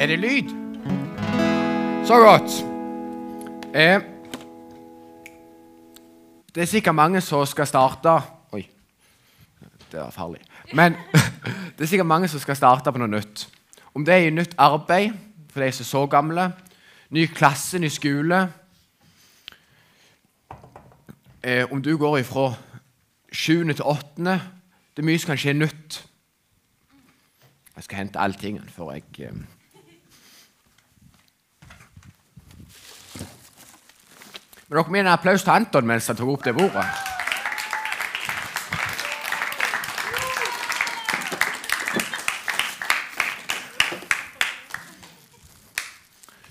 Er det lyd? Så godt. Eh, det er sikkert mange som skal starte Oi, det var farlig. Men det er sikkert mange som skal starte på noe nytt. Om det er i nytt arbeid for de som er så gamle, ny klasse, ny skole eh, Om du går ifra 7. til 8. Det er mye som kan skje nytt. Jeg skal hente alltingen før jeg eh, Men dere må gi en applaus til Anton mens han tok opp det bordet.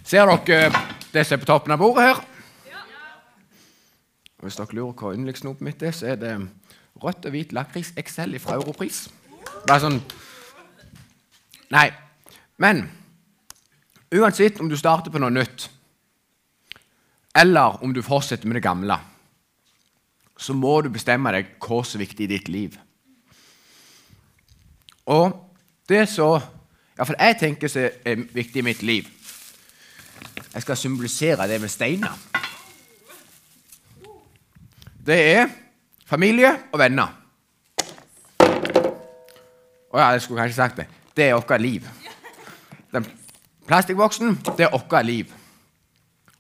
Ser dere det som er på toppen av bordet her? Hvis dere lurer hva yndlingssnopet mitt er, så er det rødt og hvit lakris XL fra Europris. Bare sånn Nei. Men uansett om du starter på noe nytt, eller om du fortsetter med det gamle, så må du bestemme deg hva som er viktig i ditt liv. Og det som iallfall jeg tenker som er viktig i mitt liv Jeg skal symbolisere det med steiner. Det er familie og venner. Å ja, jeg skulle kanskje sagt det. Det er vårt liv. Den plastikkboksen, det er vårt liv.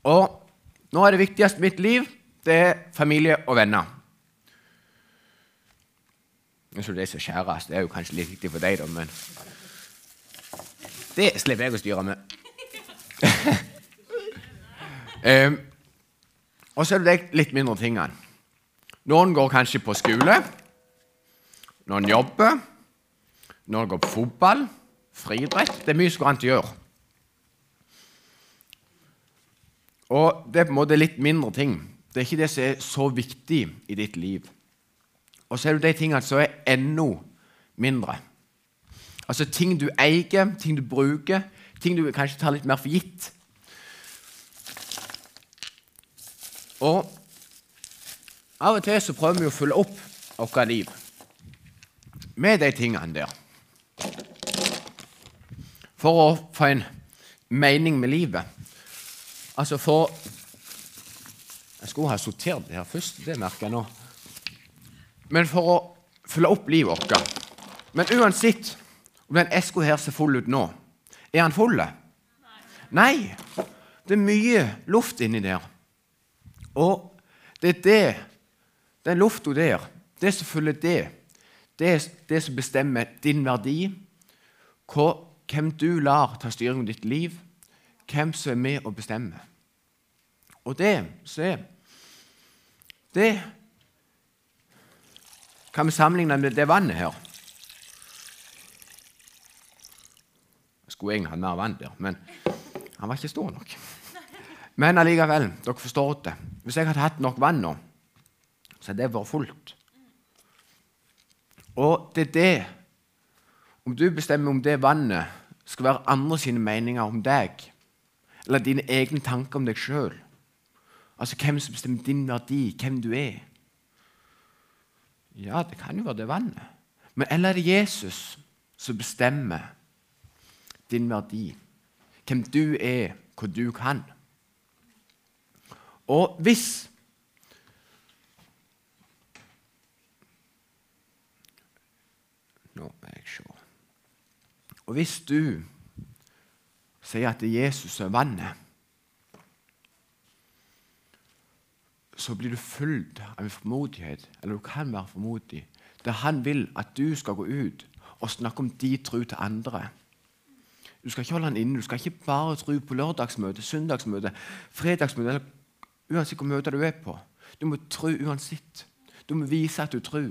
Og nå er det viktigste i mitt liv det er familie og venner. Tror det som skjæres, det er jo kanskje litt viktig for deg, da, men det slipper jeg å styre med. um, og så er det de litt mindre tingene. Noen går kanskje på skole. Noen jobber. Noen går på fotball. Friidrett. Det er mye som går an å gjøre. Og det er på en måte litt mindre ting. Det er ikke det som er så viktig i ditt liv. Og så er det de tingene som er enda mindre. Altså ting du eier, ting du bruker, ting du kanskje tar litt mer for gitt. Og av og til så prøver vi å følge opp vårt liv med de tingene der. For å få en mening med livet. Altså for Jeg skulle ha sortert det her først, det merker jeg nå. Men for å følge opp livet vårt. Men uansett om den eska her ser full ut nå, er den full? Nei. Det er mye luft inni der. Og det er det, den lufta der, det som følger det, det er det som bestemmer din verdi, hvem du lar ta styring av ditt liv, hvem som er med og bestemmer. Og det se, Det kan vi sammenligne med det vannet her. Jeg skulle egentlig hatt mer vann der, men han var ikke stor nok. Men allikevel, dere forstår det. Hvis jeg hadde hatt nok vann nå, så hadde det vært fullt. Og det er det Om du bestemmer om det vannet skal være andre sine meninger om deg, eller dine egne tanker om deg sjøl Altså hvem som bestemmer din verdi, hvem du er. Ja, det kan jo være det vannet. Men eller er det Jesus som bestemmer din verdi? Hvem du er, hva du kan? Og hvis Nå må jeg se. Og hvis du sier at Jesus er vannet så blir du fulgt av en formodighet, eller du kan være formodig, der han vil at du skal gå ut og snakke om din tro til andre. Du skal ikke holde han inne. Du skal ikke bare tro på lørdagsmøte, søndagsmøte, fredagsmøte, eller uansett hvilket møte du er på. Du må tro uansett. Du må vise at du tror.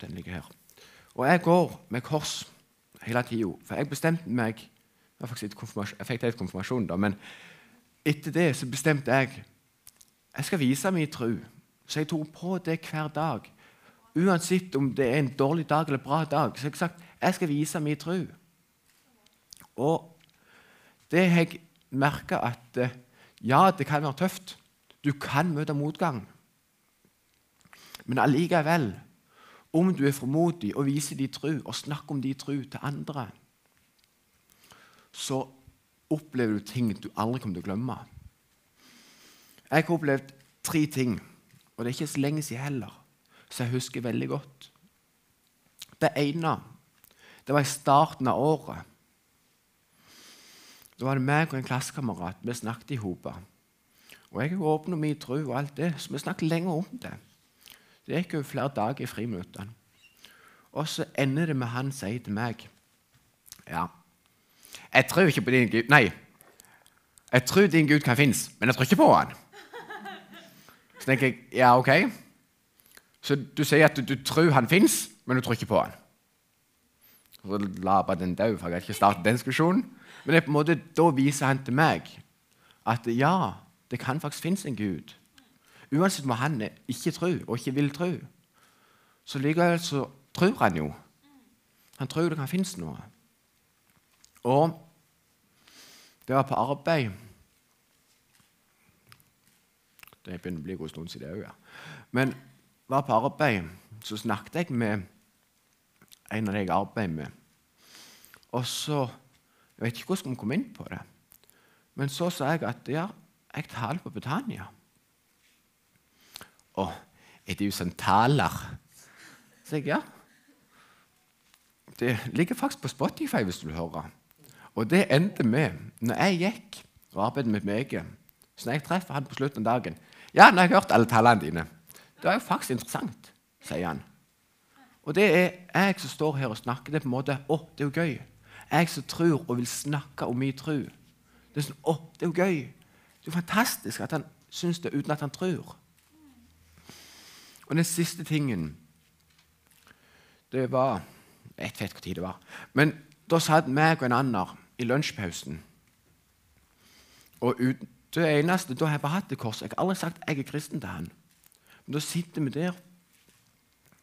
Den ligger her. Og jeg går med kors hele tida, for jeg bestemte meg Jeg fikk helt konfirmasjon, da, men etter det så bestemte jeg jeg skal vise min tro. Så jeg tok på det hver dag. Uansett om det er en dårlig dag eller en bra dag. Så jeg har sagt jeg skal vise min tro. Og det har jeg merka at eh, ja, det kan være tøft. Du kan møte motgang. Men allikevel, om du er formodig og viser din tro og snakker om din tro til andre, så opplever du ting du aldri kommer til å glemme. Jeg har opplevd tre ting, og det er ikke så lenge siden heller, så jeg husker veldig godt. Det ene det var i starten av året. Da var det meg og en klassekamerat. Vi snakket i hop. Og jeg er åpen om min tro og alt det, så vi snakket lenge om det. Det gikk jo flere dager i friminuttene. Og så ender det med han sier til meg Ja, jeg tror ikke på din Gud Nei, jeg tror din Gud kan finnes, men jeg tror ikke på han. Så tenker jeg ja, ok. Så du sier at du, du tror han fins, men du tror ikke på han. Så la bare den dø, for jeg har ikke startet den diskusjonen. Men det på en måte, da viser han til meg at ja, det kan faktisk finnes en Gud. Uansett hva han ikke tror og ikke vil tro, så likevel så tror han jo. Han tror det kan finnes noe. Og det var på arbeid Det begynner å bli en god stund siden òg, ja. Men var på arbeid, så snakket jeg med en av de jeg arbeider med. Og så Jeg vet ikke hvordan vi kom inn på det. Men så sa jeg at ja, jeg taler på Betania. Å, er du som taler? Så jeg ja. Det ligger faktisk på Spotify, hvis du vil høre. Og det endte med, når jeg gikk og arbeidet med meg Så når jeg treffer han på slutten av dagen Ja, nå har jeg hørt alle tallene dine. Det er jo faktisk interessant, sier han. Og det er jeg som står her og snakker. Det er på en måte, å, det er jo gøy. Jeg som tror og vil snakke om min tro. Det er sånn, å, det er jo gøy. Det er jo fantastisk at han syns det uten at han tror. Og den siste tingen, det var Jeg vet ikke tid det var. Men da satt meg og en annen i lunsjpausen. Og ut, det eneste, Da har jeg bare hatt det korset. Jeg har aldri sagt jeg er kristen til han. Men da sitter vi der,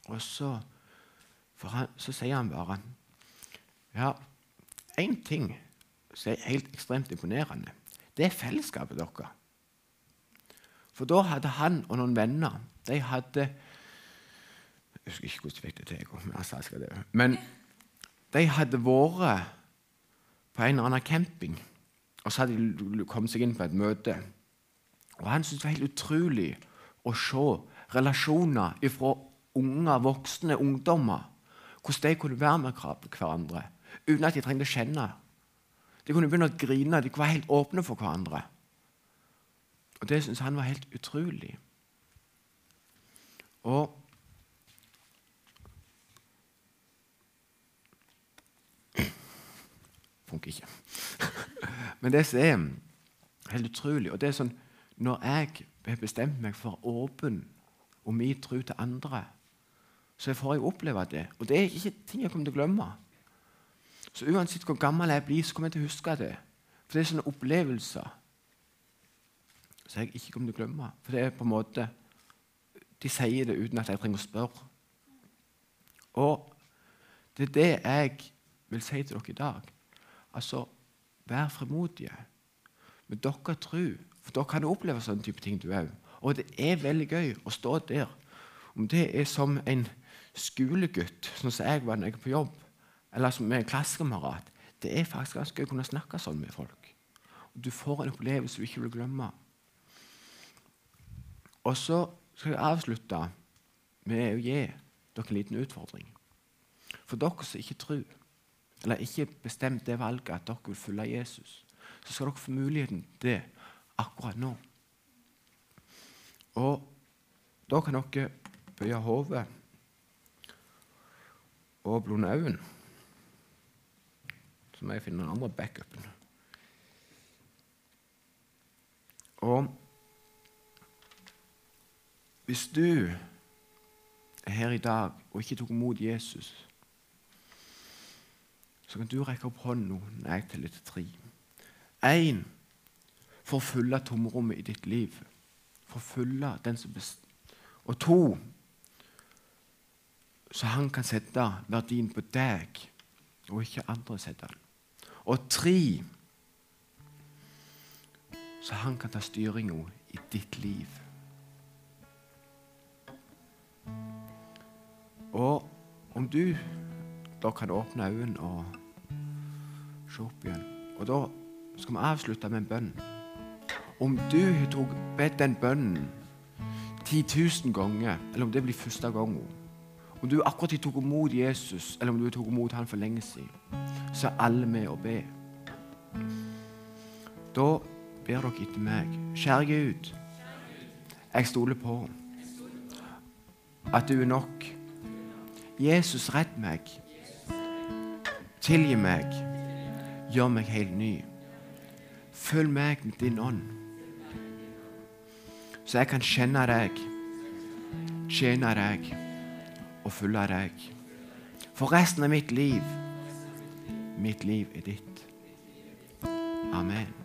og så, han, så sier han bare Ja, én ting som er helt ekstremt imponerende, det er fellesskapet deres. For da hadde han og noen venner de hadde Jeg husker ikke hvordan de fikk det til. Men, de hadde vært på en eller annen camping. Og så hadde de kommet seg inn på et møte. Og Han syntes det var helt utrolig å se relasjoner fra unger, voksne ungdommer. Hvordan de kunne være med hverandre uten at de trengte å kjenne. De kunne begynne å grine. De var helt åpne for hverandre. Og Det syntes han var helt utrolig. Og funker ikke. Men det som er helt utrolig og det er sånn, Når jeg har bestemt meg for åpen og min tro til andre, så får jeg oppleve det. Og det er ikke ting jeg kommer til å glemme. Så uansett hvor gammel jeg blir, så kommer jeg til å huske det. For det er sånne opplevelser som jeg ikke kommer til å glemme. For det er på en måte De sier det uten at jeg trenger å spørre. Og det er det jeg vil si til dere i dag. Altså, vær fremodige med deres tro. For da kan du oppleve sånne type ting, du òg. Og det er veldig gøy å stå der. Om det er som en skolegutt, sånn som jeg var når jeg var på jobb, eller som en klassekamerat Det er faktisk ganske gøy å kunne snakke sånn med folk. Og Du får en opplevelse du ikke vil glemme. Og så skal jeg avslutte med å gi dere en liten utfordring. For dere som ikke tror eller ikke bestemt det valget at dere vil følge Jesus, så skal dere få muligheten til det akkurat nå. Og da kan dere bøye hodet og blunde øynene. Så må jeg finne den andre backupen. Og hvis du er her i dag og ikke tok imot Jesus så kan du rekke opp hånden nå når jeg teller til tre. Én for å fylle tomrommet i ditt liv. For å fylle den som best... Og to så han kan sette verdien på deg, og ikke andre setter den. Og tre så han kan ta styringa i ditt liv. Og om du da kan åpne øynene og se opp igjen. Og da skal vi avslutte med en bønn. Om du har tok- bedt den bønnen 10 000 ganger, eller om det blir første gangen Om du akkurat har tatt imot Jesus, eller om du har tatt imot han for lenge siden, så er alle med å be. Da ber dere etter meg. Kjære Gud, jeg stoler på at du er nok. Jesus, redd meg. Tilgi meg. Gjør meg helt ny. Følg meg med din ånd. Så jeg kan kjenne deg, tjene deg og følge deg. For resten av mitt liv Mitt liv er ditt. Amen.